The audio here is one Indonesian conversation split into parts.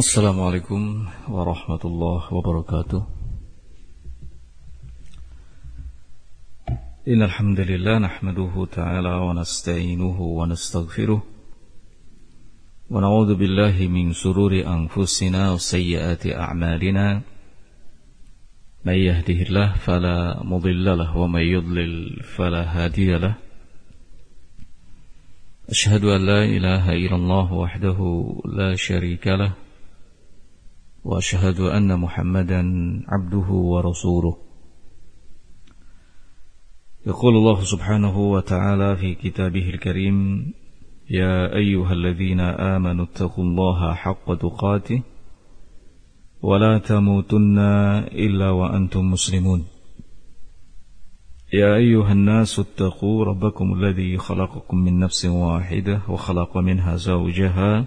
السلام عليكم ورحمة الله وبركاته إن الحمد لله نحمده تعالى ونستعينه ونستغفره ونعوذ بالله من سرور أنفسنا وسيئات أعمالنا من يهده الله فلا مضل له ومن يضلل فلا هادي له أشهد أن لا إله إلا الله وحده لا شريك له وأشهد أن محمدا عبده ورسوله. يقول الله سبحانه وتعالى في كتابه الكريم يا أيها الذين آمنوا اتقوا الله حق تقاته ولا تموتن إلا وأنتم مسلمون. يا أيها الناس اتقوا ربكم الذي خلقكم من نفس واحدة وخلق منها زوجها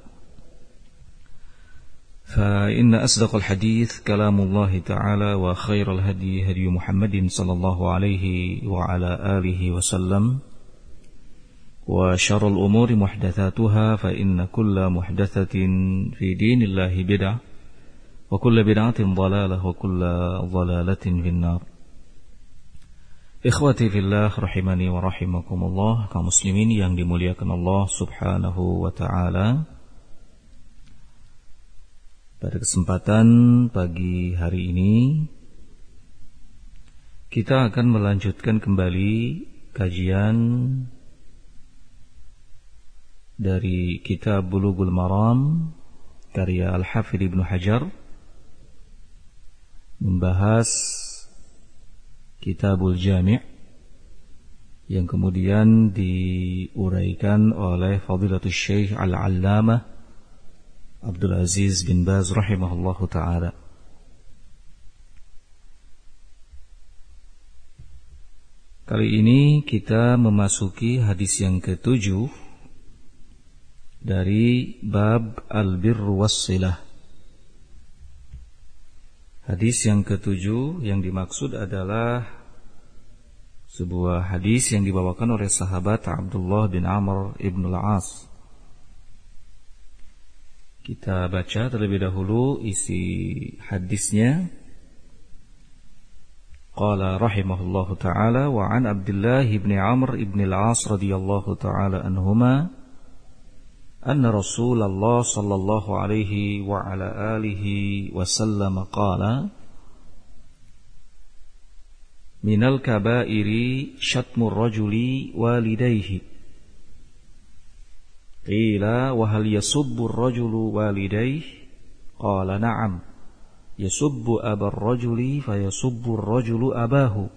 فإن أصدق الحديث كلام الله تعالى وخير الهدي هدي محمد صلى الله عليه وعلى آله وسلم وشر الأمور محدثاتها فإن كل محدثة في دين الله بدعة وكل بدعة ضلالة وكل ضلالة في النار Ikhwati fillah rahimani wa rahimakumullah kaum muslimin yang dimuliakan Allah Subhanahu wa taala. Pada kesempatan pagi hari ini kita akan melanjutkan kembali kajian dari kitab Bulughul Maram karya Al-Hafidh Ibnu Hajar membahas Kitabul Jami' yang kemudian diuraikan oleh Fadilatul Syekh Al-Allamah Abdul Aziz bin Baz rahimahullahu taala. Kali ini kita memasuki hadis yang ketujuh dari bab al-birr. Hadis yang ketujuh yang dimaksud adalah sebuah hadis yang dibawakan oleh sahabat Abdullah bin Amr ibn al-As. Kita baca terlebih dahulu isi hadisnya. Qala rahimahullahu taala wa an Abdullah ibn Amr ibn al-As radhiyallahu taala anhuma anna Rasulullah sallallahu alaihi wa ala alihi wasallam qala Minal kabairi syatmur rajuli walidayhi Qila wa hal yasubbu ar-rajulu walidayh? Qala na'am. Yasubbu abar rajuli fayasubbu ar-rajulu abahu.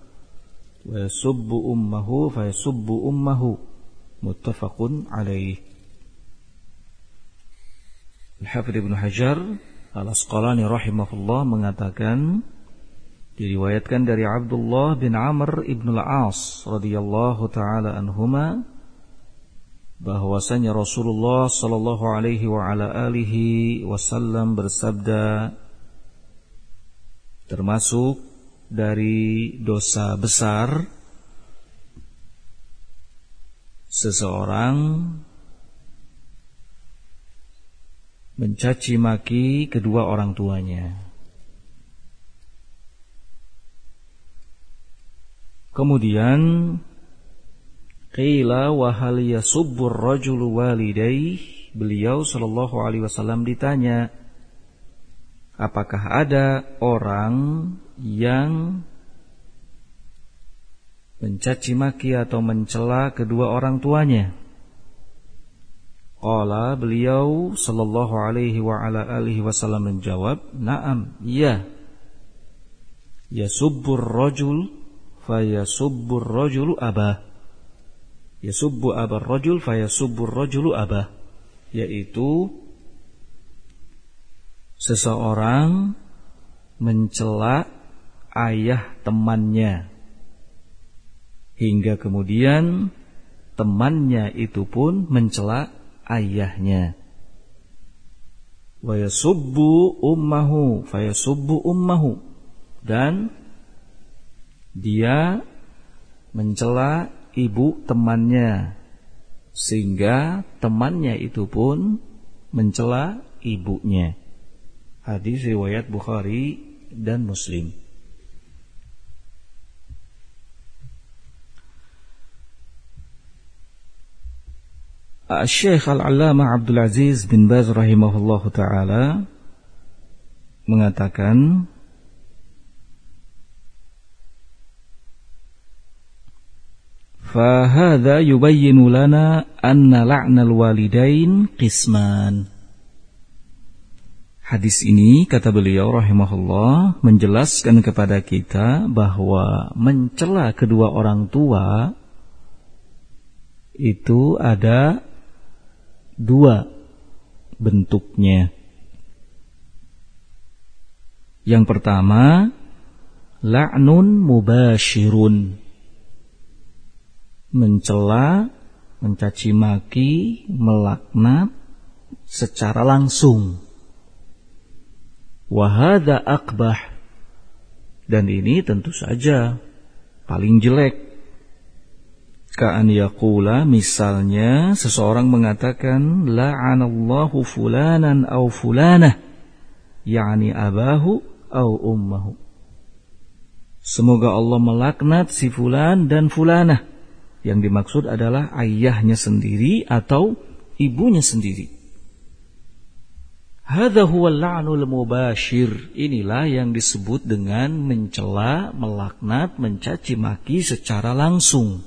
Wa yasubbu ummahu fayasubbu ummahu. Muttafaqun alaih. Al-Hafidh Ibn Hajar Al-Asqalani rahimahullah mengatakan diriwayatkan dari Abdullah bin Amr ibn al-As radhiyallahu taala anhumah bahwasanya Rasulullah sallallahu alaihi wa ala alihi wasallam bersabda termasuk dari dosa besar seseorang mencaci maki kedua orang tuanya. Kemudian qila wa hal yasubbur rajulu walidayh beliau sallallahu alaihi wasallam ditanya apakah ada orang yang mencaci maki atau mencela kedua orang tuanya Qala beliau sallallahu alaihi wa ala alihi wasallam menjawab, "Na'am, iya." Yasubbur rajul fayasubbur rajulu abah. Yasubbu abar rajul fayasubbur rajulu abah. Yaitu seseorang mencela ayah temannya. Hingga kemudian temannya itu pun mencela ayahnya. Wa yasubbu ummahu fayasubbu ummahu. Dan dia mencela ibu temannya. Sehingga temannya itu pun mencela ibunya. Hadis riwayat Bukhari dan Muslim. Syekh Al-Allamah Abdul Aziz bin Baz rahimahullahu taala mengatakan Fahada yubayyinu lana anna la'nal walidain qisman. Hadis ini kata beliau rahimahullah menjelaskan kepada kita bahwa mencela kedua orang tua itu ada dua bentuknya. Yang pertama, la'nun mubashirun. Mencela, mencaci maki, melaknat secara langsung. Wahada akbah. Dan ini tentu saja paling jelek Ka'an yaqula misalnya seseorang mengatakan la'anallahu fulanan au fulanah yakni abahu au ummahu. Semoga Allah melaknat si fulan dan fulanah. Yang dimaksud adalah ayahnya sendiri atau ibunya sendiri. Hadha huwa la'nul mubashir. Inilah yang disebut dengan mencela, melaknat, mencaci maki secara langsung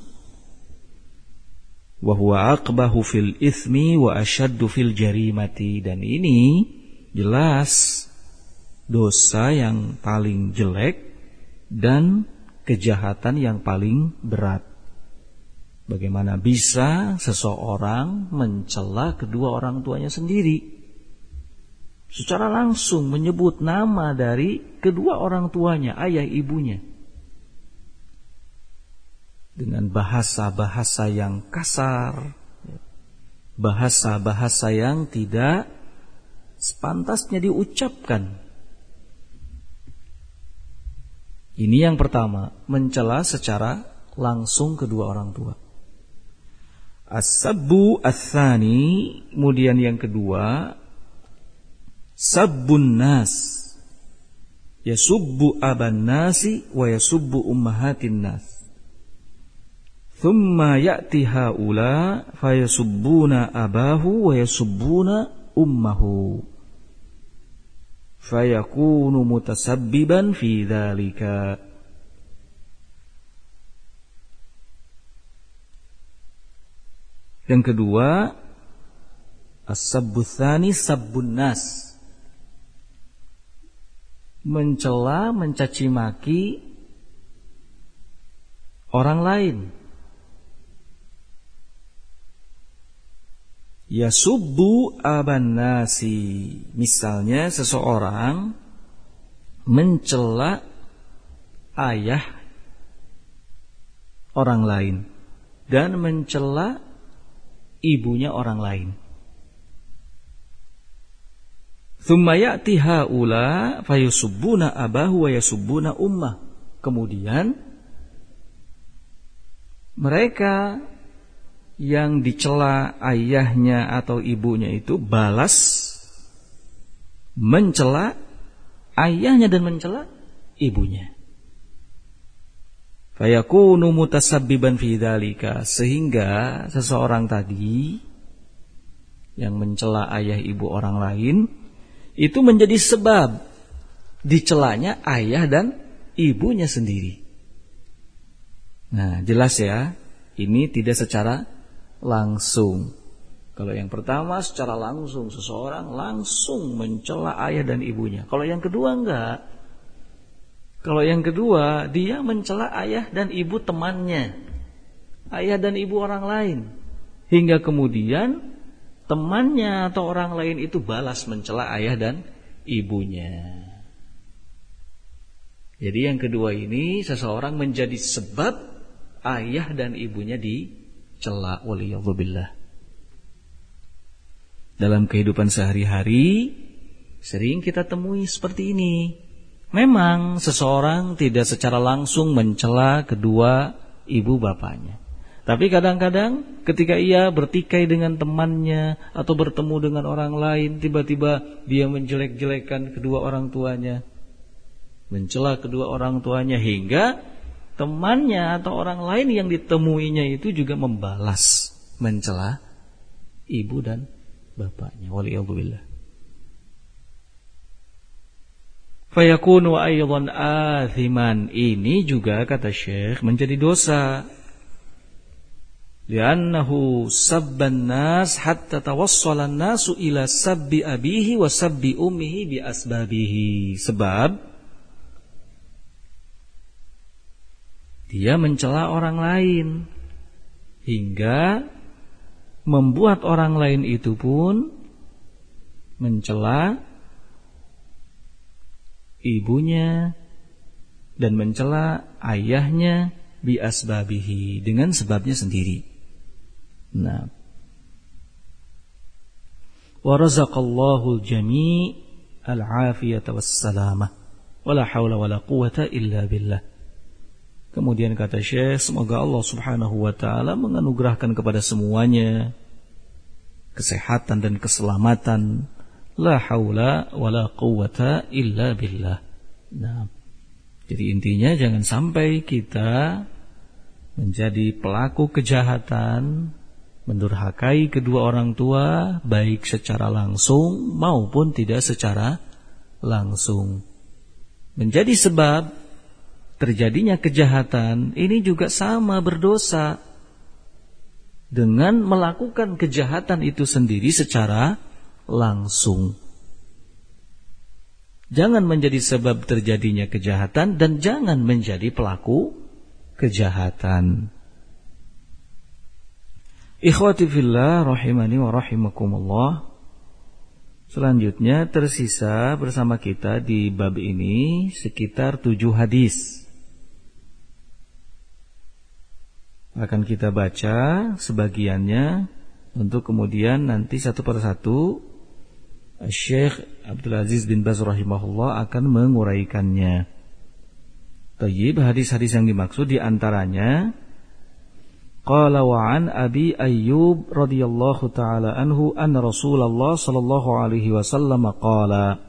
Wahuwa akbahu fil ithmi wa ashaddu fil jarimati dan ini jelas dosa yang paling jelek dan kejahatan yang paling berat. Bagaimana bisa seseorang mencela kedua orang tuanya sendiri? Secara langsung menyebut nama dari kedua orang tuanya, ayah ibunya dengan bahasa-bahasa yang kasar, bahasa-bahasa yang tidak sepantasnya diucapkan. Ini yang pertama, mencela secara langsung kedua orang tua. As-sabbu ats-tsani, kemudian yang kedua, sabbun nas. Yasubbu aban nasi wa yasubbu ummahatin nas. Thumma ya'ti haula fayasubbuna abahu wa yasubbuna ummahu. Fayakunu mutasabbiban fi dhalika. Yang kedua, as-sabbuthani sabbun nas. Mencela, mencaci maki orang lain Ya subbu aban nasi. Misalnya seseorang mencela ayah orang lain dan mencela ibunya orang lain. Thumma ya'ti haula fayusubbuna abahu wa yasubbuna ummah. Kemudian mereka yang dicela ayahnya atau ibunya itu balas mencela ayahnya dan mencela ibunya. Fayakunu mutasabbiban fi sehingga seseorang tadi yang mencela ayah ibu orang lain itu menjadi sebab dicelanya ayah dan ibunya sendiri. Nah, jelas ya, ini tidak secara langsung. Kalau yang pertama secara langsung seseorang langsung mencela ayah dan ibunya. Kalau yang kedua enggak. Kalau yang kedua dia mencela ayah dan ibu temannya. Ayah dan ibu orang lain. Hingga kemudian temannya atau orang lain itu balas mencela ayah dan ibunya. Jadi yang kedua ini seseorang menjadi sebab ayah dan ibunya dicela waliyadzubillah. Dalam kehidupan sehari-hari sering kita temui seperti ini. Memang seseorang tidak secara langsung mencela kedua ibu bapaknya. Tapi kadang-kadang ketika ia bertikai dengan temannya atau bertemu dengan orang lain, tiba-tiba dia menjelek-jelekan kedua orang tuanya. Mencela kedua orang tuanya hingga temannya atau orang lain yang ditemuinya itu juga membalas mencela ibu dan bapaknya. Waliyahulillah. Fayakunu aydan athiman. Ini juga kata Syekh menjadi dosa li'annahu sabban nas hatta tawassala nasu ila sabbi abihi wa sabbi ummihi bi asbabihi sebab dia mencela orang lain hingga membuat orang lain itu pun mencela ibunya dan mencela ayahnya bi asbabihi dengan sebabnya sendiri. Nah. Wa razaqallahu al-jami' al-afiyata was-salamah. Wala haula wala quwata illa billah. Kemudian kata Syekh, semoga Allah Subhanahu wa taala menganugerahkan kepada semuanya kesehatan dan keselamatan. La haula wala quwata illa billah. Nah, jadi intinya jangan sampai kita menjadi pelaku kejahatan mendurhakai kedua orang tua baik secara langsung maupun tidak secara langsung. Menjadi sebab terjadinya kejahatan ini juga sama berdosa dengan melakukan kejahatan itu sendiri secara langsung. Jangan menjadi sebab terjadinya kejahatan dan jangan menjadi pelaku kejahatan. Ikhwati fillah rahimani wa rahimakumullah. Selanjutnya tersisa bersama kita di bab ini sekitar tujuh hadis. Akan kita baca sebagiannya untuk kemudian nanti satu persatu Syekh Abdul Aziz bin Baz rahimahullah akan menguraikannya. Tayyib hadis-hadis yang dimaksud di antaranya Qala wa an Abi Ayyub radhiyallahu taala anhu anna Rasulullah sallallahu alaihi wasallam qala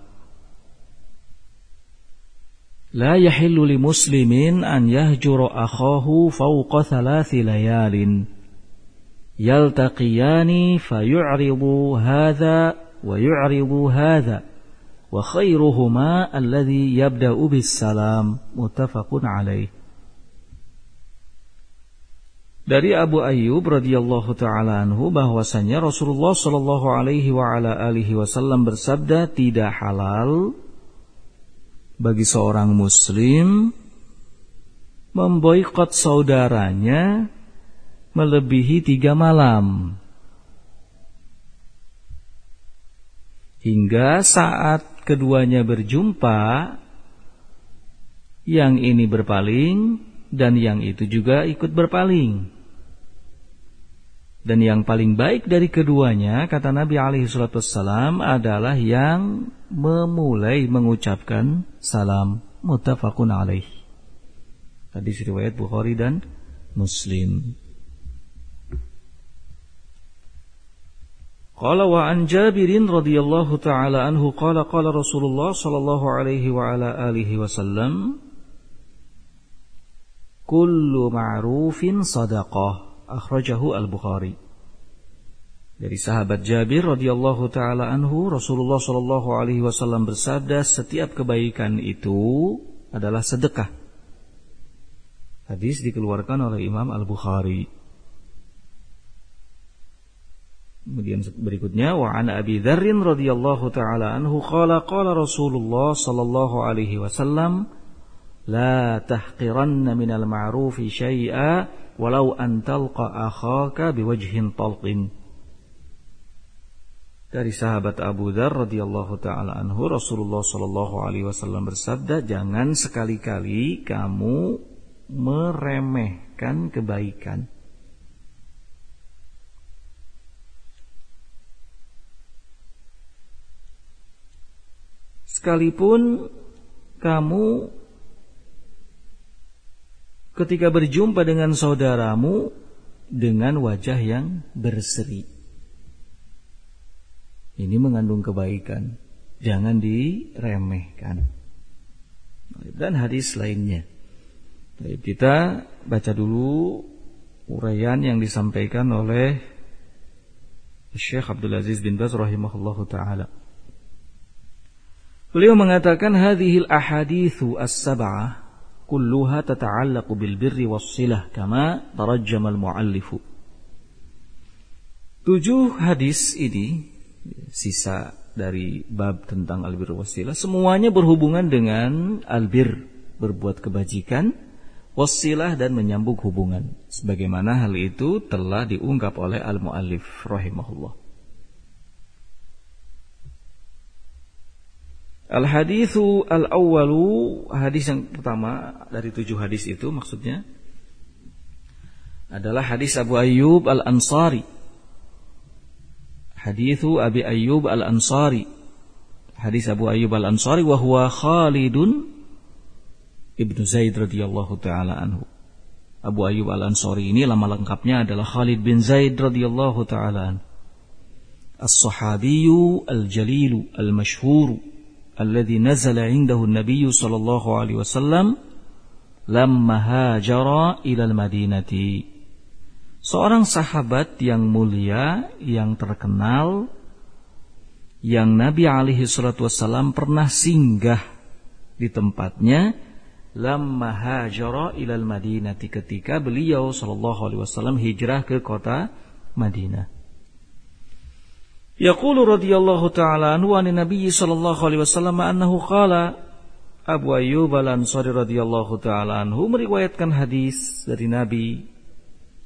La yahillu li muslimin an yahjura akhahu fawqa thalathi layalin yaltaqiyani fayu'ridu hadha ويعرض هذا وخيرهما الذي يبدأ بالسلام متفق عليه dari Abu Ayyub radhiyallahu taala anhu bahwasanya Rasulullah shallallahu alaihi wa ala alihi wasallam bersabda tidak halal bagi seorang muslim memboikot saudaranya melebihi tiga malam Hingga saat keduanya berjumpa yang ini berpaling dan yang itu juga ikut berpaling dan yang paling baik dari keduanya, kata Nabi alaihi wassalam adalah yang memulai mengucapkan salam muttafaqun alaih. Hadis riwayat Bukhari dan Muslim. Qala wa an Jabirin radhiyallahu taala anhu qala qala Rasulullah sallallahu alaihi wa ala alihi wasallam kullu ma'rufin sadaqah akhrajahu al-Bukhari. Dari sahabat Jabir radhiyallahu taala anhu, Rasulullah shallallahu alaihi wasallam bersabda, setiap kebaikan itu adalah sedekah. Hadis dikeluarkan oleh Imam Al-Bukhari. Kemudian berikutnya wa an Abi Dzar radhiyallahu taala anhu qala qala Rasulullah sallallahu alaihi wasallam la tahqiranna minal ma'rufi syai'a walau an talqa akhaka biwajhin talqin. Dari sahabat Abu Dhar radhiyallahu taala anhu Rasulullah sallallahu alaihi wasallam bersabda jangan sekali-kali kamu meremehkan kebaikan sekalipun kamu ketika berjumpa dengan saudaramu dengan wajah yang berseri ini mengandung kebaikan. Jangan diremehkan. Dan hadis lainnya. Kita baca dulu uraian yang disampaikan oleh Syekh Abdul Aziz bin Baz rahimahullahu taala. Beliau mengatakan hadhil ahadithu as-sab'ah kulluha tata'allaqu bil birri was silah kama tarajjama al-muallifu. Tujuh hadis ini sisa dari bab tentang albir wasilah semuanya berhubungan dengan albir berbuat kebajikan wasilah dan menyambung hubungan sebagaimana hal itu telah diungkap oleh al-muallif rahimahullah Al-hadithu al-awwalu hadis yang pertama dari tujuh hadis itu maksudnya adalah hadis Abu Ayyub Al-Ansari hadithu Abi Ayyub Al-Ansari. Hadis Abu Ayyub Al-Ansari wa huwa Khalidun Ibnu Zaid radhiyallahu taala anhu. Abu Ayyub Al-Ansari ini nama lengkapnya adalah Khalid bin Zaid radhiyallahu taala anhu. As-sahabiyyu al-jalilu al-mashhuru alladhi nazala 'indahu an-nabiy sallallahu alaihi wasallam lamma hajara ila al-Madinati seorang sahabat yang mulia, yang terkenal, yang Nabi alaihi salatu wassalam pernah singgah di tempatnya lamma hajara ilal madinati ketika beliau sallallahu alaihi wasallam hijrah ke kota Madinah. Yaqulu radhiyallahu ta'ala anhu an Nabi sallallahu alaihi wasallam annahu qala Abu Ayyub Al-Ansari radhiyallahu taala anhu meriwayatkan hadis dari Nabi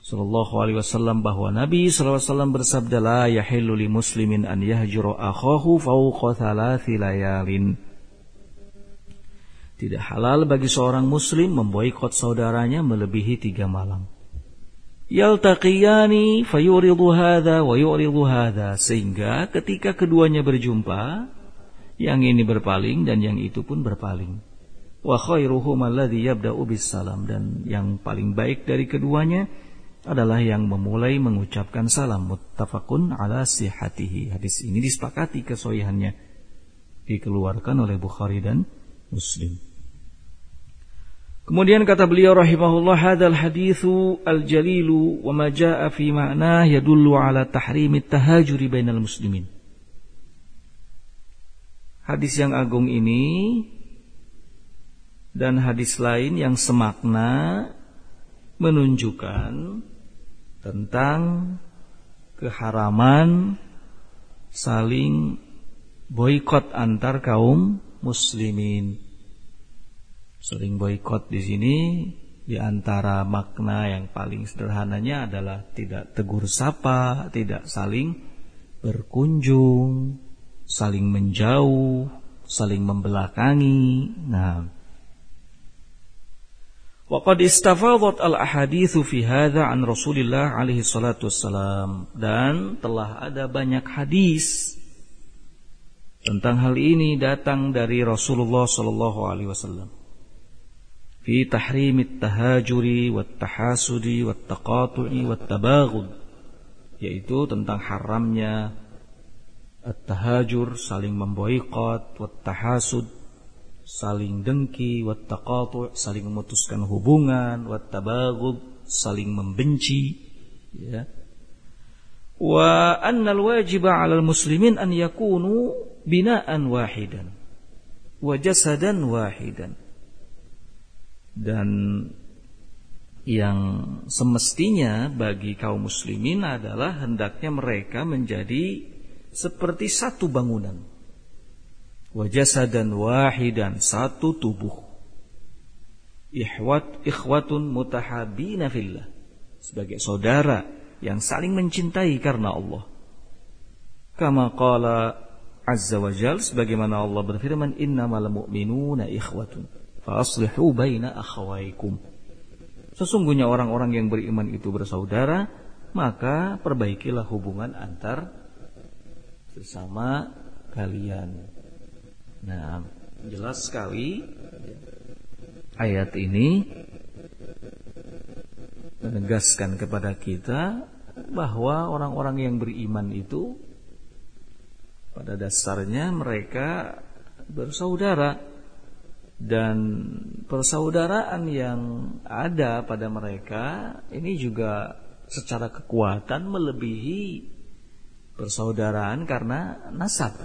Sallallahu alaihi wasallam bahwa Nabi sallallahu alaihi wasallam bersabda la yahillu li muslimin an yahjura akhahu fawqa thalathi layalin. Tidak halal bagi seorang muslim memboikot saudaranya melebihi tiga malam. Yaltaqiyani fayuridu hadha wa yuridu hadha sehingga ketika keduanya berjumpa yang ini berpaling dan yang itu pun berpaling. Wa khairuhum alladhi yabda'u bis salam dan yang paling baik dari keduanya adalah yang memulai mengucapkan salam muttafaqun ala sihatihi. Hadis ini disepakati kesohihannya dikeluarkan oleh Bukhari dan Muslim. Kemudian kata beliau rahimahullah hadzal haditsu al-jalilu wa ma jaa fi ma'nah yadullu ala tahrimit tahajuri bainal muslimin. Hadis yang agung ini dan hadis lain yang semakna menunjukkan tentang keharaman saling boikot antar kaum muslimin. Saling boikot di sini di antara makna yang paling sederhananya adalah tidak tegur sapa, tidak saling berkunjung, saling menjauh, saling membelakangi. Nah, Waqad istafadat al-ahadithu fi hadha an Rasulillah alaihi salatu wassalam. Dan telah ada banyak hadis tentang hal ini datang dari Rasulullah sallallahu alaihi wasallam. Wat tahasudi wat taqatu'i wat tabaghud yaitu tentang haramnya at-tahajur saling memboikot wat tahasud saling dengki, wattaqatu' saling memutuskan hubungan, wattabaghud saling membenci, ya. Wa annal wajiba 'alal muslimin an yakunu bina'an wahidan wa jasadan wahidan. Dan yang semestinya bagi kaum muslimin adalah hendaknya mereka menjadi seperti satu bangunan. Wajasadan wahidan satu tubuh. Ihwat ikhwatun mutahabina fillah. Sebagai saudara yang saling mencintai karena Allah. Kama qala azza wa jal sebagaimana Allah berfirman innamal mu'minuna ikhwatun fa aslihu baina akhawaikum. Sesungguhnya orang-orang yang beriman itu bersaudara, maka perbaikilah hubungan antar sesama kalian. Nah, jelas sekali ayat ini menegaskan kepada kita bahwa orang-orang yang beriman itu pada dasarnya mereka bersaudara dan persaudaraan yang ada pada mereka ini juga secara kekuatan melebihi persaudaraan karena nasab.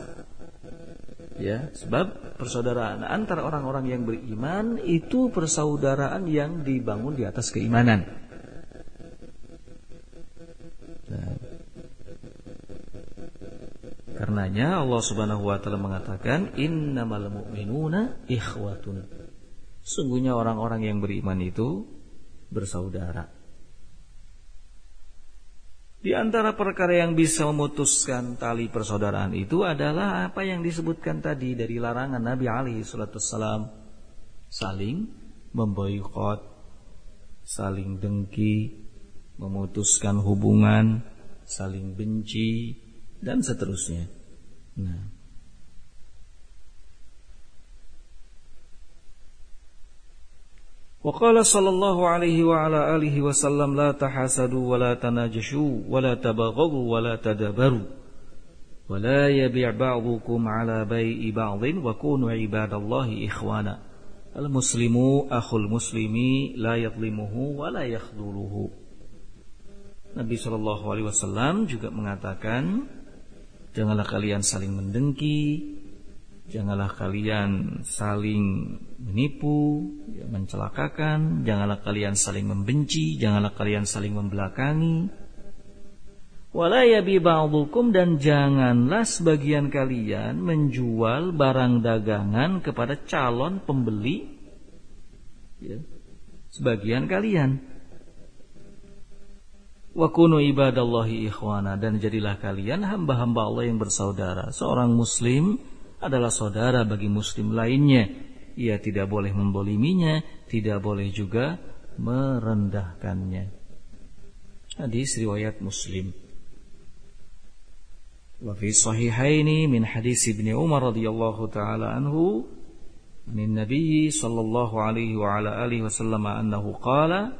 Ya, sebab persaudaraan antara orang-orang yang beriman itu persaudaraan yang dibangun di atas keimanan. Nah, karenanya Allah Subhanahu wa taala mengatakan innamal mu'minuna ikhwatun. Sungguhnya orang-orang yang beriman itu bersaudara. Di antara perkara yang bisa memutuskan tali persaudaraan itu adalah apa yang disebutkan tadi dari larangan Nabi alaihi salatu saling memboikot, saling dengki, memutuskan hubungan, saling benci dan seterusnya. Nah, وقال صلى الله عليه وعلى آله وسلم لا تحاسدوا ولا تناجشوا ولا تبغضوا ولا تدبروا ولا يبيع بعضكم على بيع بعض وكونوا عباد الله إخوانا المسلم أخو المسلم لا يظلمه ولا يخذله Nabi Shallallahu Alaihi Wasallam juga mengatakan, janganlah kalian saling mendengki, Janganlah kalian saling menipu, ya, mencelakakan, janganlah kalian saling membenci, janganlah kalian saling membelakangi. Walayabi ba'dukum dan janganlah sebagian kalian menjual barang dagangan kepada calon pembeli ya, sebagian kalian. Wa kunu ibadallahi ikhwana dan jadilah kalian hamba-hamba Allah yang bersaudara. Seorang muslim adalah saudara bagi muslim lainnya. Ia tidak boleh memboliminya, tidak boleh juga merendahkannya. Hadis riwayat Muslim. Wa fi sahihaini min hadis Ibnu Umar radhiyallahu taala anhu min Nabi sallallahu alaihi wa ala alihi wasallam annahu qala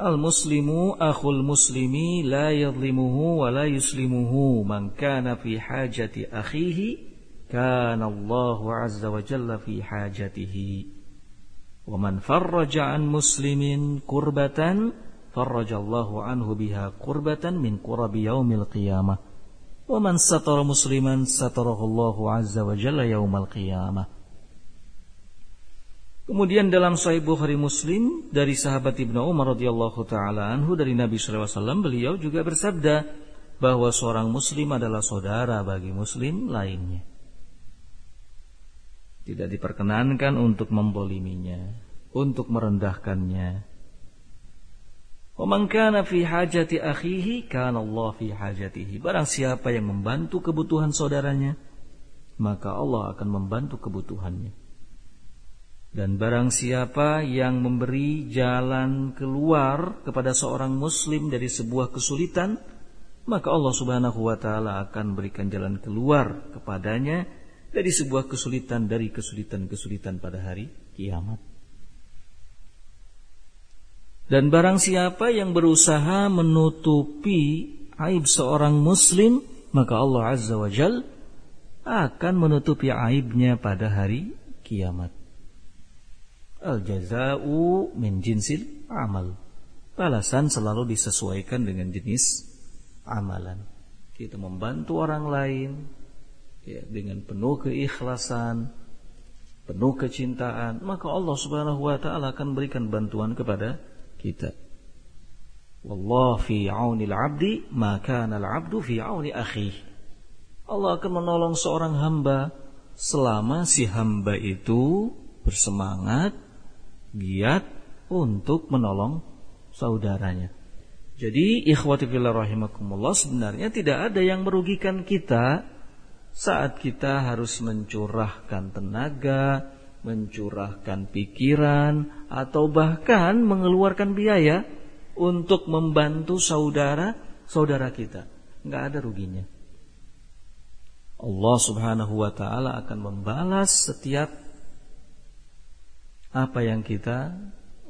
Akhul muslimi la yadlimuhu wa la yuslimuhu man kana fi hajati akhihi كان الله عز وجل في حاجته. ومن فرج عن مسلم كربة فرج الله عنه بها كربة من كرب يوم القيامة. ومن ستر مسلما ستره الله عز وجل يوم القيامة. Kemudian dalam Sahih Bukhari Muslim dari sahabat Ibnu Umar radhiyallahu taala anhu dari Nabi sallallahu alaihi wasallam beliau juga bersabda bahwa seorang muslim adalah saudara bagi muslim lainnya. Tidak diperkenankan untuk memboliminya, untuk merendahkannya. Wa kana fi hajati akhihi kana Allah fi hajatihi. Barang siapa yang membantu kebutuhan saudaranya, maka Allah akan membantu kebutuhannya. Dan barang siapa yang memberi jalan keluar kepada seorang muslim dari sebuah kesulitan, maka Allah Subhanahu wa taala akan berikan jalan keluar kepadanya dari sebuah kesulitan dari kesulitan-kesulitan pada hari kiamat. Dan barang siapa yang berusaha menutupi aib seorang muslim, maka Allah Azza wa Jal akan menutupi aibnya pada hari kiamat. Al-jaza'u min jinsil amal. Balasan selalu disesuaikan dengan jenis amalan. Kita membantu orang lain, ya, dengan penuh keikhlasan, penuh kecintaan, maka Allah Subhanahu wa taala akan berikan bantuan kepada kita. Wallah fi aunil abdi maka al-abdu fi auni akhi. Allah akan menolong seorang hamba selama si hamba itu bersemangat, giat untuk menolong saudaranya. Jadi ikhwati fillah rahimakumullah sebenarnya tidak ada yang merugikan kita saat kita harus mencurahkan tenaga, mencurahkan pikiran atau bahkan mengeluarkan biaya untuk membantu saudara-saudara kita. Enggak ada ruginya. Allah Subhanahu wa taala akan membalas setiap apa yang kita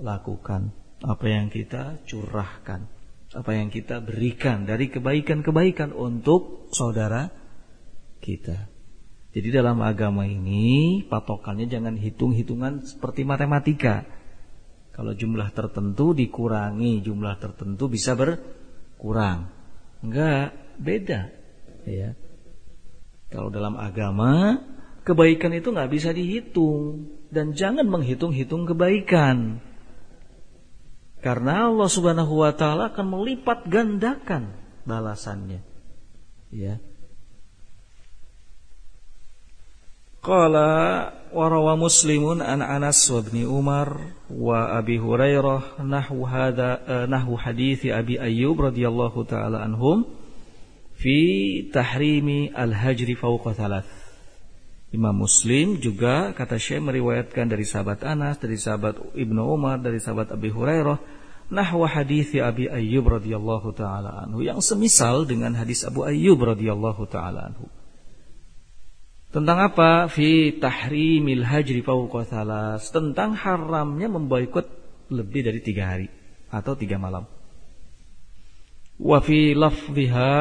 lakukan, apa yang kita curahkan apa yang kita berikan dari kebaikan-kebaikan untuk saudara kita. Jadi dalam agama ini patokannya jangan hitung-hitungan seperti matematika. Kalau jumlah tertentu dikurangi, jumlah tertentu bisa berkurang. Enggak, beda. Ya. Kalau dalam agama kebaikan itu nggak bisa dihitung dan jangan menghitung-hitung kebaikan. Karena Allah Subhanahu wa taala akan melipat gandakan balasannya. Ya. Qala wa rawa Muslimun an Anas Ibnu Umar wa Abi Hurairah nahwu hadha uh, nahwu hadis Abi Ayyub radhiyallahu taala anhum fi tahrimi al-hajri fawqa thalath. Imam Muslim juga kata Syekh meriwayatkan dari sahabat Anas, dari sahabat Ibnu Umar, dari sahabat Abi Hurairah nahwa hadis Abi Ayyub radhiyallahu taala anhu yang semisal dengan hadis Abu Ayyub radhiyallahu taala anhu. Tentang apa? Fi tahrimil hajri fawqa. Tentang haramnya memboikot lebih dari tiga hari atau tiga malam. Wa fi lafziha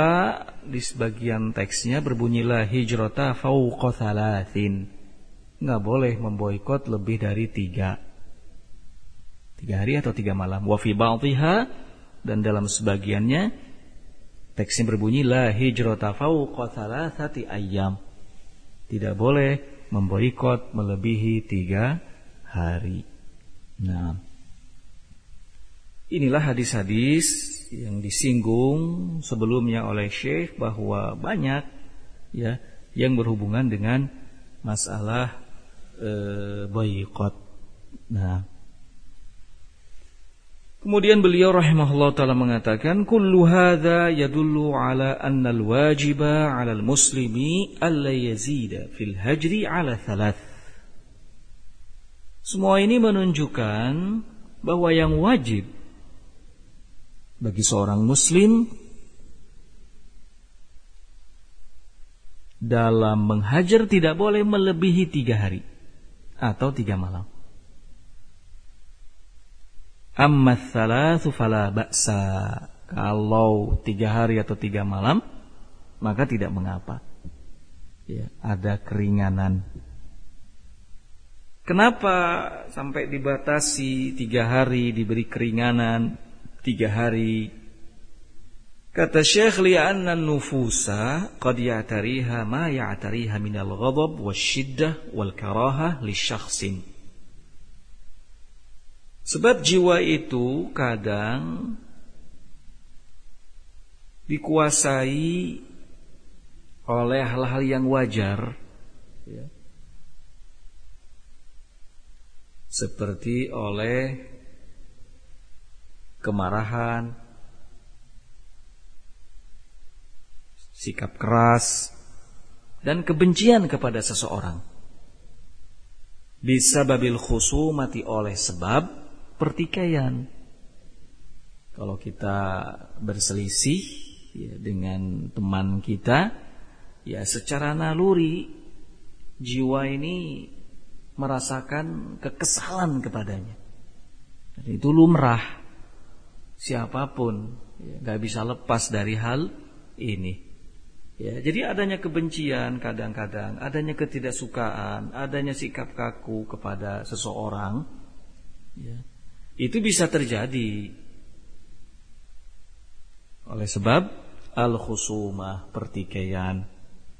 di sebagian teksnya berbunyilah hijrata fauqa thalathin. Enggak boleh memboikot lebih dari tiga. Tiga hari atau tiga malam. Wa fi ba'dhiha dan dalam sebagiannya teksnya berbunyi la hijrata fauqa ayyam. Tidak boleh memboikot melebihi tiga hari. Nah, inilah hadis-hadis yang disinggung sebelumnya oleh Syekh bahwa banyak ya yang berhubungan dengan masalah e, boykot. Nah, Kemudian beliau rahimahullah taala mengatakan kullu hadza yadullu ala anna al-wajiba 'ala al-muslimi alla yazida fil hajri 'ala thalath. Semua ini menunjukkan bahwa yang wajib bagi seorang muslim dalam menghajar tidak boleh melebihi tiga hari atau tiga malam. Amma thalathu fala ba'sa. Kalau tiga hari atau tiga malam, maka tidak mengapa. Ya, ada keringanan. Kenapa sampai dibatasi tiga hari diberi keringanan? Tiga hari. Kata Syekh li'anna nufusa qad ya'tariha ma ya'tariha minal ghadab wasyiddah wal karaha li syakhsin. Sebab jiwa itu kadang dikuasai oleh hal-hal yang wajar ya. seperti oleh kemarahan, sikap keras, dan kebencian kepada seseorang. Bisa babil mati oleh sebab pertikaian. Kalau kita berselisih ya, dengan teman kita, ya secara naluri jiwa ini merasakan kekesalan kepadanya. Dan itu lumrah siapa pun nggak bisa lepas dari hal ini. Ya, jadi adanya kebencian kadang-kadang, adanya ketidaksukaan, adanya sikap kaku kepada seseorang, ya, itu bisa terjadi oleh sebab al khusumah pertikaian,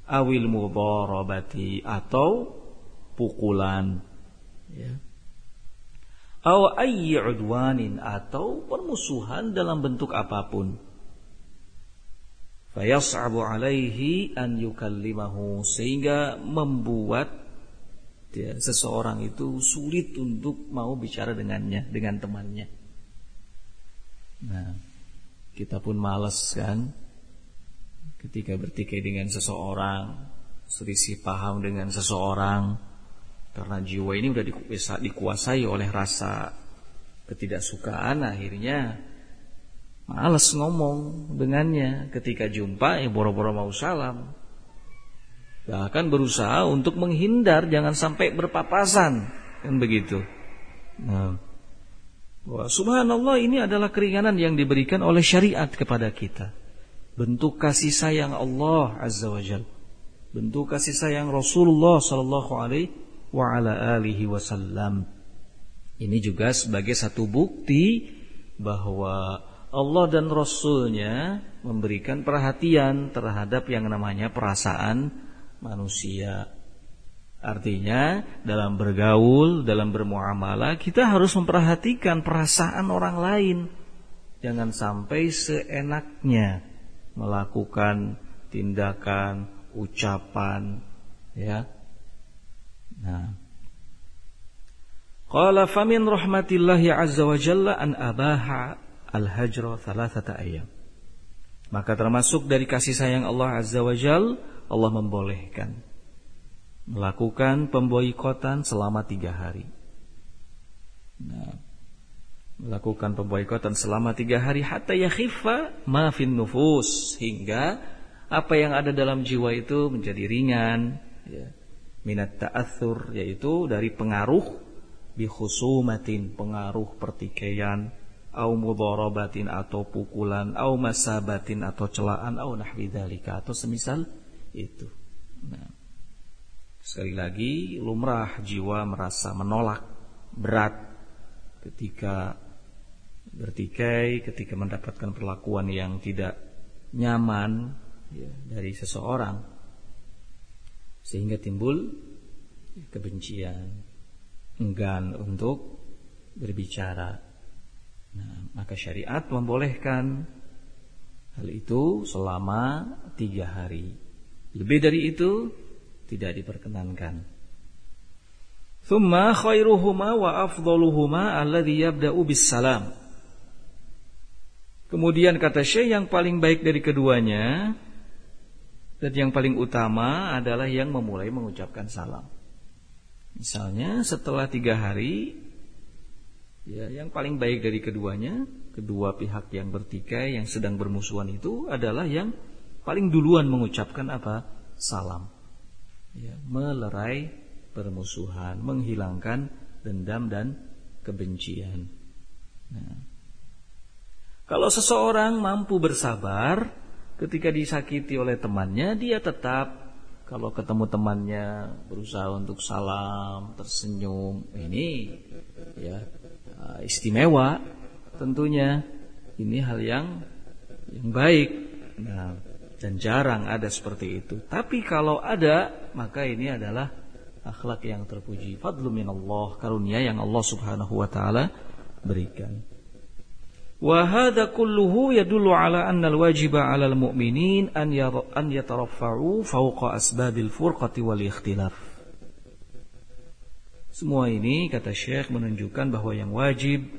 awil mudharabati atau pukulan. Ya aw ayyi udwanin atau permusuhan dalam bentuk apa pun. Fayas'abu alaihi an yukallimahu sehingga membuat ya, seseorang itu sulit untuk mau bicara dengannya dengan temannya. Nah Kita pun males kan ketika bertikai dengan seseorang, selisih paham dengan seseorang, karena jiwa ini udah dikuasai oleh rasa ketidaksukaan, akhirnya males ngomong dengannya. Ketika jumpa, ya boro-boro mau salam. Bahkan berusaha untuk menghindar, jangan sampai berpapasan, kan begitu. Nah, Wah, subhanallah ini adalah keringanan yang diberikan oleh syariat kepada kita bentuk kasih sayang Allah Azza wa Jal. Bentuk kasih sayang Rasulullah sallallahu alaihi wa ala alihi wasallam. Ini juga sebagai satu bukti bahwa Allah dan Rasulnya memberikan perhatian terhadap yang namanya perasaan manusia. Artinya dalam bergaul, dalam bermuamalah kita harus memperhatikan perasaan orang lain. Jangan sampai seenaknya melakukan tindakan, ucapan, ya. Nah. Qala famin rahmatillahi azza wa jalla an abaha al-hajra thalathata ayam. Maka termasuk dari kasih sayang Allah azza wa jalla Allah membolehkan melakukan pemboikotan selama tiga hari. Nah, melakukan pemboikotan selama tiga hari hatta yakhifa ma fin nufus hingga apa yang ada dalam jiwa itu menjadi ringan ya. Minat ta'athur yaitu dari pengaruh bi khusumatin pengaruh pertikaian au mudharabatin atau pukulan au masabatin atau celaan au nahwi dzalika atau semisal itu. Nah sekali lagi lumrah jiwa merasa menolak berat ketika bertikai ketika mendapatkan perlakuan yang tidak nyaman ya, dari seseorang sehingga timbul kebencian enggan untuk berbicara. Nah, maka syariat membolehkan hal itu selama tiga hari. Lebih dari itu tidak diperkenankan. Thumma khairuhuma wa afdaluhuma alladhi yabda'u Kemudian kata Syekh yang paling baik dari keduanya dan yang paling utama adalah yang memulai mengucapkan salam. Misalnya setelah tiga hari, ya yang paling baik dari keduanya, kedua pihak yang bertikai yang sedang bermusuhan itu adalah yang paling duluan mengucapkan apa? Salam. Ya, melerai permusuhan, menghilangkan dendam dan kebencian. Nah, kalau seseorang mampu bersabar ketika disakiti oleh temannya, dia tetap kalau ketemu temannya berusaha untuk salam, tersenyum. Ini ya uh, istimewa tentunya. Ini hal yang yang baik. Nah, dan jarang ada seperti itu. Tapi kalau ada, maka ini adalah akhlak yang terpuji. Fadlu minallah, karunia yang Allah Subhanahu wa taala berikan. Wahada kulluhu yadullu ala anna al-wajiba ala al-mu'minin an فوق yataraffa'u fawqa asbabil furqati wal ikhtilaf. Semua ini kata Syekh menunjukkan bahwa yang wajib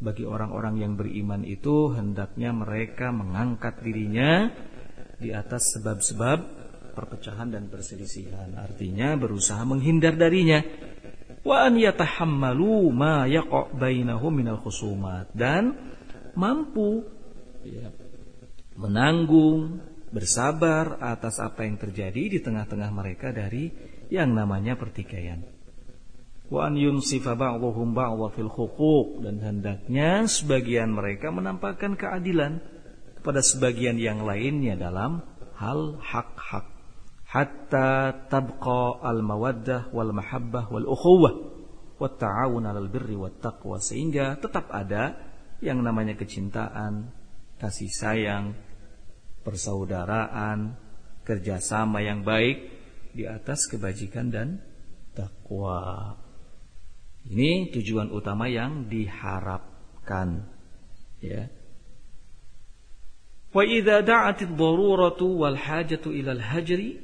bagi orang-orang yang beriman itu hendaknya mereka mengangkat dirinya di atas sebab-sebab perpecahan dan perselisihan. Artinya berusaha menghindar darinya. Wa an yatahammalu ma yaqa' bainahum minal khusumat dan mampu ya, menanggung, bersabar atas apa yang terjadi di tengah-tengah mereka dari yang namanya pertikaian. Wa an yunsifa ba'dhum ba'dha fil huquq. Dan hendaknya sebagian mereka menampakkan keadilan kepada sebagian yang lainnya dalam hal hak-hak. Hatta tabqa al mawaddah wal mahabbah wal ukhuwah wat ta'awun 'alal birri wat taqwa. Sehingga tetap ada yang namanya kecintaan, kasih sayang, persaudaraan, kerjasama yang baik di atas kebajikan dan takwa. Ini tujuan utama yang diharapkan. Ya. Wa idza da'at ad-daruratu wal hajatu ila al-hajri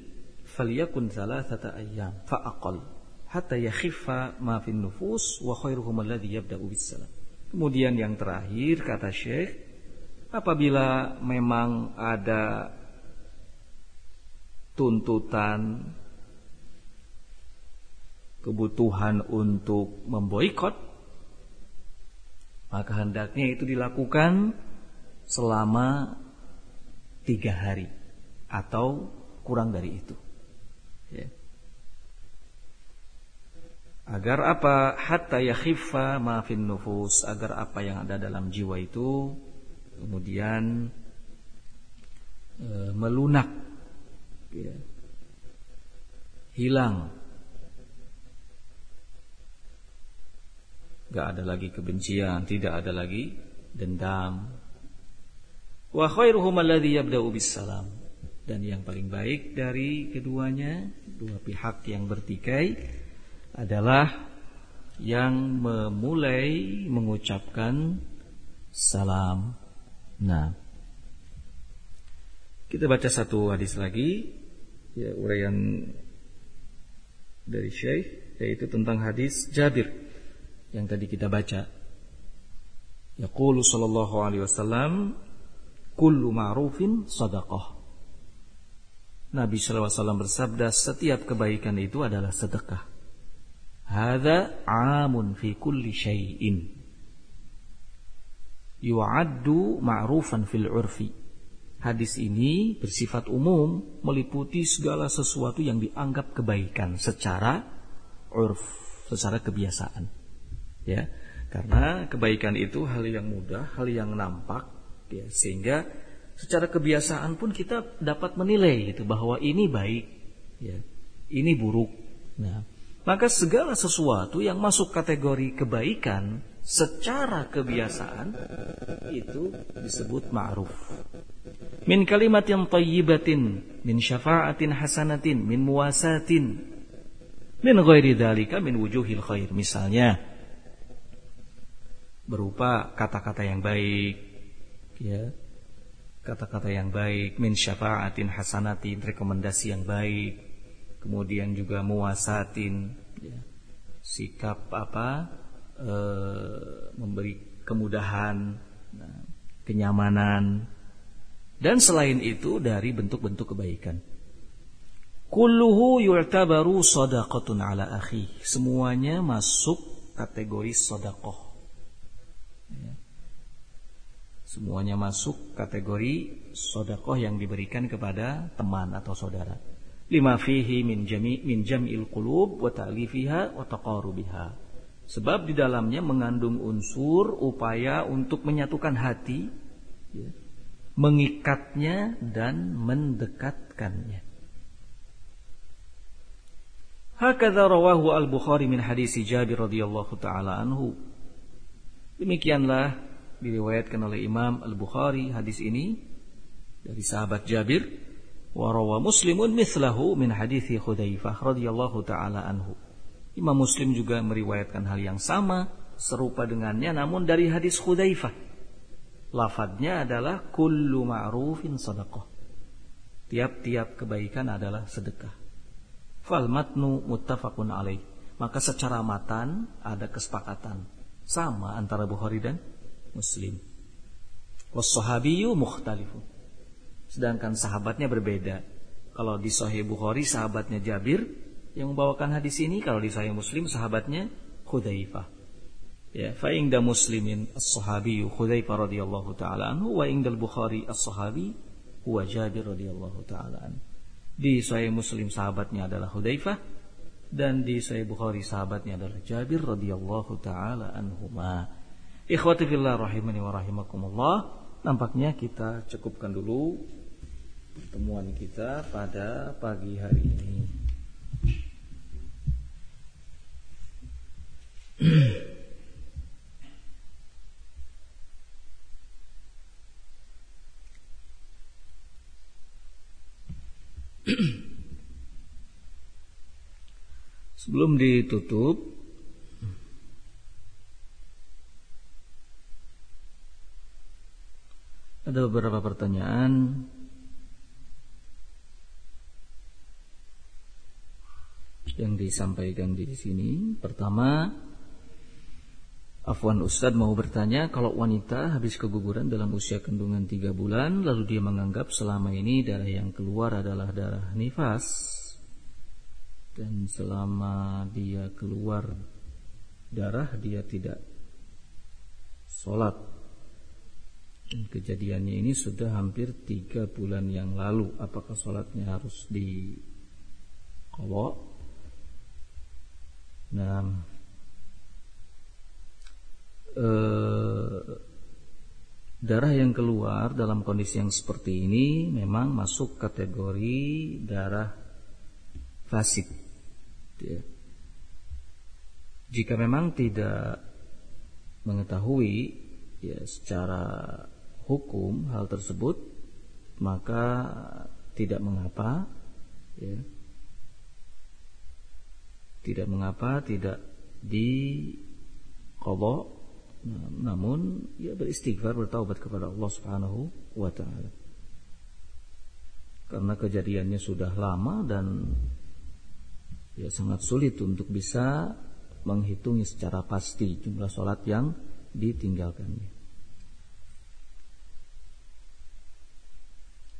falyakun thalathata ayyam fa aqall hatta yakhiffa ma fi nufus wa khairuhum alladhi yabda'u bis salam. Kemudian yang terakhir kata Syekh apabila memang ada tuntutan kebutuhan untuk memboikot maka hendaknya itu dilakukan selama tiga hari atau kurang dari itu ya. Agar apa? Hatta yakhiffa ma fin nufus. Agar apa yang ada dalam jiwa itu kemudian e, melunak ya. hilang. Gak ada lagi kebencian tidak ada lagi dendam. Wa khairuhum alladhi yabda'u bis salam dan yang paling baik dari keduanya dua pihak yang bertikai adalah yang memulai mengucapkan salam. Nah, kita baca satu hadis lagi ya uraian dari Syekh yaitu tentang hadis Jabir yang tadi kita baca. Yaqulu sallallahu alaihi wasallam kullu ma'rufin sadaqah Nabi SAW bersabda setiap kebaikan itu adalah sedekah. Hada amun fi kulli syai'in. Yu'addu ma'rufan fil urfi. Hadis ini bersifat umum meliputi segala sesuatu yang dianggap kebaikan secara urf, secara kebiasaan. Ya, karena kebaikan itu hal yang mudah, hal yang nampak, ya, sehingga secara kebiasaan pun kita dapat menilai itu bahwa ini baik, ya, ini buruk. Nah, maka segala sesuatu yang masuk kategori kebaikan secara kebiasaan itu disebut ma'ruf. Min kalimatin tayyibatin, min syafa'atin hasanatin, min muwasatin, min ghairi dhalika min wujuhil khair. Misalnya berupa kata-kata yang baik, ya, kata-kata yang baik, min syafa'atin hasanatin, rekomendasi yang baik, kemudian juga muasatin, ya, sikap apa, e, memberi kemudahan, nah, kenyamanan, dan selain itu dari bentuk-bentuk kebaikan. Kulluhu yu'tabaru sadaqatun ala akhi. Semuanya masuk kategori sodakoh. Semuanya masuk kategori sodakoh yang diberikan kepada teman atau saudara. Lima fihi min jami min jam'il qulub wa ta'lifiha wa taqarubiha. Sebab di dalamnya mengandung unsur upaya untuk menyatukan hati, ya, mengikatnya dan mendekatkannya. Hakadha rawahu al-Bukhari min hadisi Jabir radhiyallahu taala anhu. Demikianlah diriwayatkan oleh Imam Al-Bukhari hadis ini dari sahabat Jabir wa rawa Muslimun mithlahu min hadithi Khudzaifah radhiyallahu taala anhu. Imam Muslim juga meriwayatkan hal yang sama serupa dengannya namun dari hadis Khudzaifah. Lafadznya adalah kullu ma'rufin sadaqah. Tiap-tiap kebaikan adalah sedekah. Fal matnu muttafaqun alaih. Maka secara matan ada kesepakatan sama antara Bukhari dan Muslim. Wassahabiyyu mukhtalifun. Sedangkan sahabatnya berbeda. Kalau di Sahih Bukhari sahabatnya Jabir yang membawakan hadis ini, kalau di Sahih Muslim sahabatnya Hudzaifah. Ya, fa ingda Muslimin as-sahabiyyu Hudzaifah radhiyallahu taala anhu wa ingdal Bukhari as-sahabi huwa Jabir radhiyallahu taala anhu. Di Sahih Muslim sahabatnya adalah Hudzaifah dan di Sahih Bukhari sahabatnya adalah Jabir radhiyallahu taala anhuma. Ikhwati fillah rahimani wa rahimakumullah. Nampaknya kita cukupkan dulu pertemuan kita pada pagi hari ini. Sebelum ditutup Ada beberapa pertanyaan yang disampaikan di sini. Pertama, Afwan Ustadz mau bertanya, kalau wanita habis keguguran dalam usia kandungan tiga bulan, lalu dia menganggap selama ini darah yang keluar adalah darah nifas, dan selama dia keluar darah dia tidak sholat. Kejadiannya ini sudah hampir tiga bulan yang lalu. Apakah sholatnya harus di kolok? Nah, Eh, darah yang keluar dalam kondisi yang seperti ini memang masuk kategori darah fasid. Ya. Jika memang tidak mengetahui ya secara hukum hal tersebut, maka tidak mengapa, ya. tidak mengapa, tidak di kodok namun ya beristighfar bertaubat kepada Allah Subhanahu wa taala. Karena kejadiannya sudah lama dan ya sangat sulit untuk bisa menghitungi secara pasti jumlah sholat yang ditinggalkannya.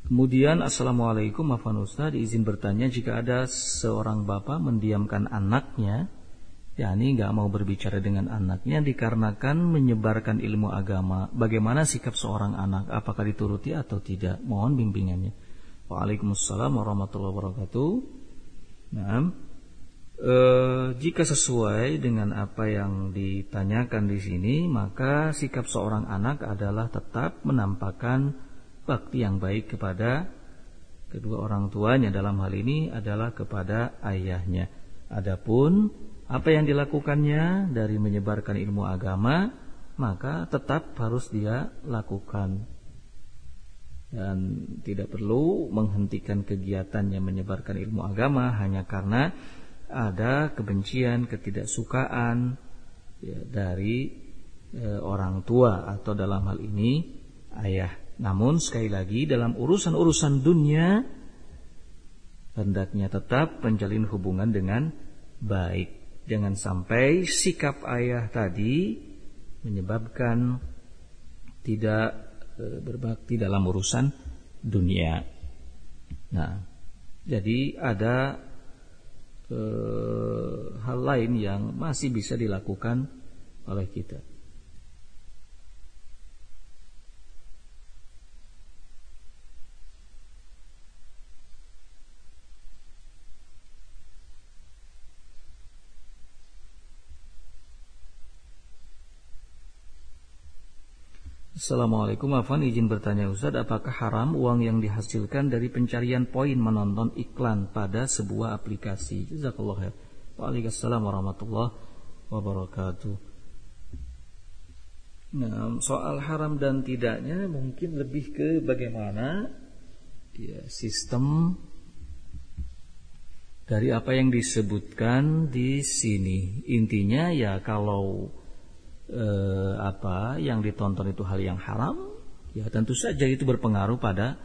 Kemudian Assalamualaikum Afan Ustaz izin bertanya jika ada seorang bapak mendiamkan anaknya yakni nggak mau berbicara dengan anaknya dikarenakan menyebarkan ilmu agama. Bagaimana sikap seorang anak? Apakah dituruti atau tidak? Mohon bimbingannya. Waalaikumsalam warahmatullahi wabarakatuh. Nah, e, jika sesuai dengan apa yang ditanyakan di sini, maka sikap seorang anak adalah tetap menampakkan bakti yang baik kepada kedua orang tuanya dalam hal ini adalah kepada ayahnya. Adapun apa yang dilakukannya dari menyebarkan ilmu agama maka tetap harus dia lakukan dan tidak perlu menghentikan kegiatannya menyebarkan ilmu agama hanya karena ada kebencian ketidaksukaan ya, dari e, orang tua atau dalam hal ini ayah namun sekali lagi dalam urusan-urusan dunia hendaknya tetap menjalin hubungan dengan baik Jangan sampai sikap ayah tadi menyebabkan tidak e, berbakti dalam urusan dunia. Nah, jadi ada e, hal lain yang masih bisa dilakukan oleh kita. Assalamualaikum Afan izin bertanya Ustaz apakah haram uang yang dihasilkan dari pencarian poin menonton iklan pada sebuah aplikasi? Jazakallah ya Waalaikumsalam warahmatullahi wabarakatuh. Nah soal haram dan tidaknya mungkin lebih ke bagaimana ya, sistem dari apa yang disebutkan di sini. Intinya ya kalau eh, apa yang ditonton itu hal yang haram, ya tentu saja itu berpengaruh pada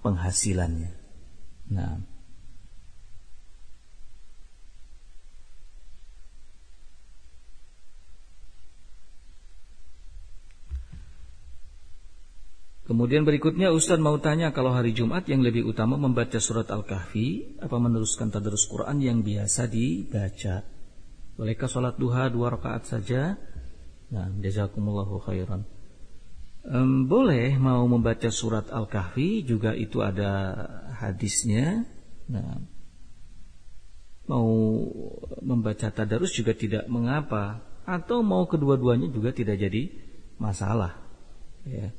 penghasilannya. Nah, Kemudian berikutnya Ustadz mau tanya kalau hari Jumat yang lebih utama membaca surat Al-Kahfi apa meneruskan tadarus Quran yang biasa dibaca? Bolehkah sholat duha dua rakaat saja Nah, jazakumullahu khairan. Um, boleh mau membaca surat Al-Kahfi juga itu ada hadisnya. Nah, mau membaca tadarus juga tidak mengapa atau mau kedua-duanya juga tidak jadi masalah. Ya.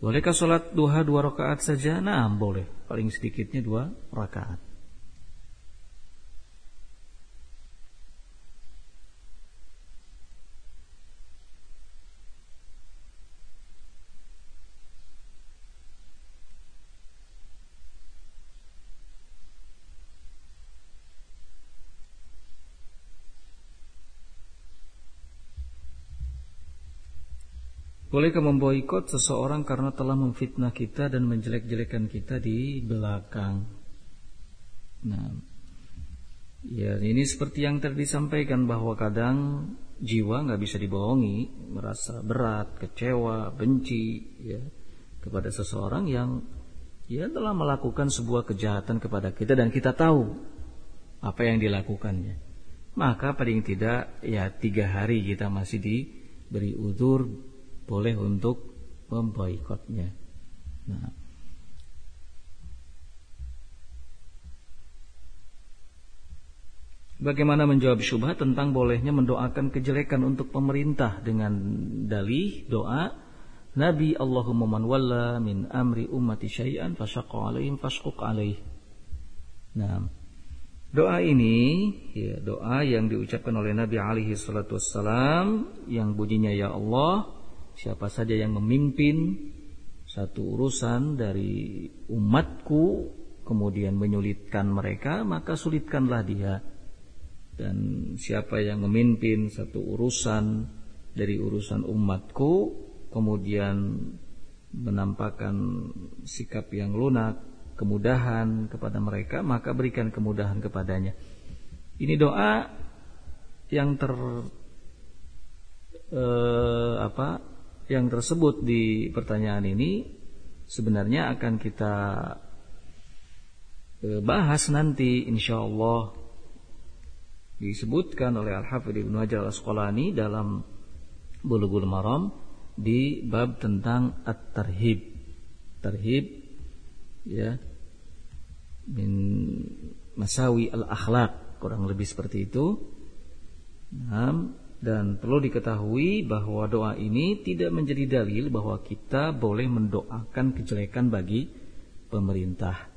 Bolehkah sholat duha dua rakaat saja? Nah, boleh. Paling sedikitnya dua rakaat. Bolehkah memboikot seseorang karena telah memfitnah kita dan menjelek-jelekan kita di belakang? Nah, ya ini seperti yang tadi disampaikan bahwa kadang jiwa nggak bisa dibohongi, merasa berat, kecewa, benci ya kepada seseorang yang ya telah melakukan sebuah kejahatan kepada kita dan kita tahu apa yang dilakukannya. Maka paling tidak ya tiga hari kita masih diberi udur boleh untuk memboikotnya. Nah, Bagaimana menjawab syubhat tentang bolehnya mendoakan kejelekan untuk pemerintah dengan dalih doa Nabi Allahumma man walla min amri ummati syai'an fasyaqqa alaihim alaih. Nah, doa ini ya doa yang diucapkan oleh Nabi alaihi salatu wassalam yang bunyinya ya Allah, siapa saja yang memimpin satu urusan dari umatku kemudian menyulitkan mereka maka sulitkanlah dia. Dan siapa yang memimpin satu urusan dari urusan umatku kemudian menampakkan sikap yang lunak kemudahan kepada mereka maka berikan kemudahan kepadanya. Ini doa yang ter eh, apa yang tersebut di pertanyaan ini sebenarnya akan kita eh, bahas nanti insyaallah disebutkan oleh Al-Hafidh Ibnu Hajar Al-Asqalani dalam Bulughul Maram di bab tentang at-tarhib. Tarhib ya min masawi al-akhlaq kurang lebih seperti itu. Dan perlu diketahui bahwa doa ini tidak menjadi dalil bahwa kita boleh mendoakan kejelekan bagi pemerintah.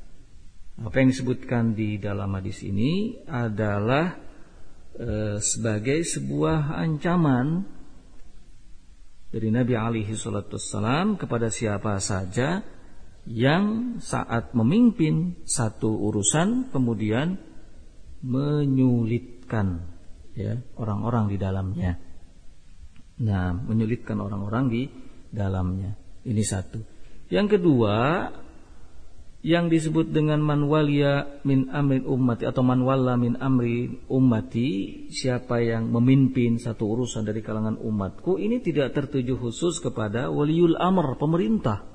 Apa yang disebutkan di dalam hadis ini adalah Eh, sebagai sebuah ancaman dari Nabi alaihi salatu kepada siapa saja yang saat memimpin satu urusan kemudian menyulitkan ya orang-orang di dalamnya. Nah, menyulitkan orang-orang di dalamnya. Ini satu. Yang kedua, yang disebut dengan manwalia min amrin ummati atau manwala min amri ummati siapa yang memimpin satu urusan dari kalangan umatku ini tidak tertuju khusus kepada waliul amr pemerintah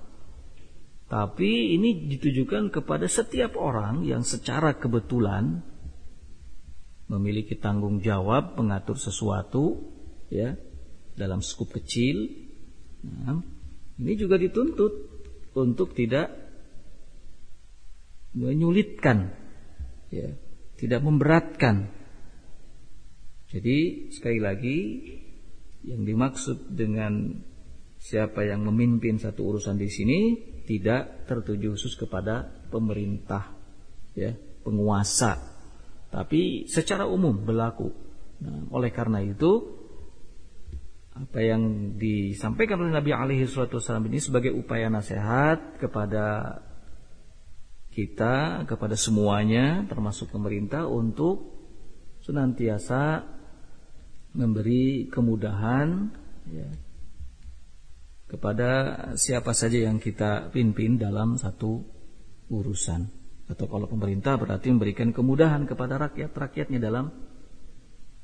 tapi ini ditujukan kepada setiap orang yang secara kebetulan memiliki tanggung jawab mengatur sesuatu ya dalam skup kecil. Nah, ini juga dituntut untuk tidak menyulitkan ya tidak memberatkan. Jadi sekali lagi yang dimaksud dengan siapa yang memimpin satu urusan di sini tidak tertuju khusus kepada pemerintah ya penguasa tapi secara umum berlaku. Nah, oleh karena itu apa yang disampaikan oleh Nabi alaihi wasallam ini sebagai upaya nasihat kepada kita kepada semuanya termasuk pemerintah untuk senantiasa memberi kemudahan ya, kepada siapa saja yang kita pimpin dalam satu urusan atau kalau pemerintah berarti memberikan kemudahan kepada rakyat-rakyatnya dalam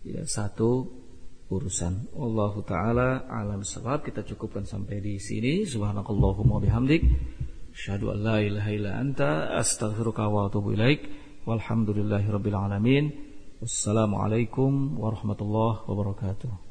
ya, satu urusan. Allah taala alam sebab kita cukupkan sampai di sini. Subhanakallahumma bihamdik Asyhadu an la ilaha illa anta astaghfiruka wa atubu ilaik. Walhamdulillahirabbil alamin. Wassalamualaikum warahmatullahi wabarakatuh.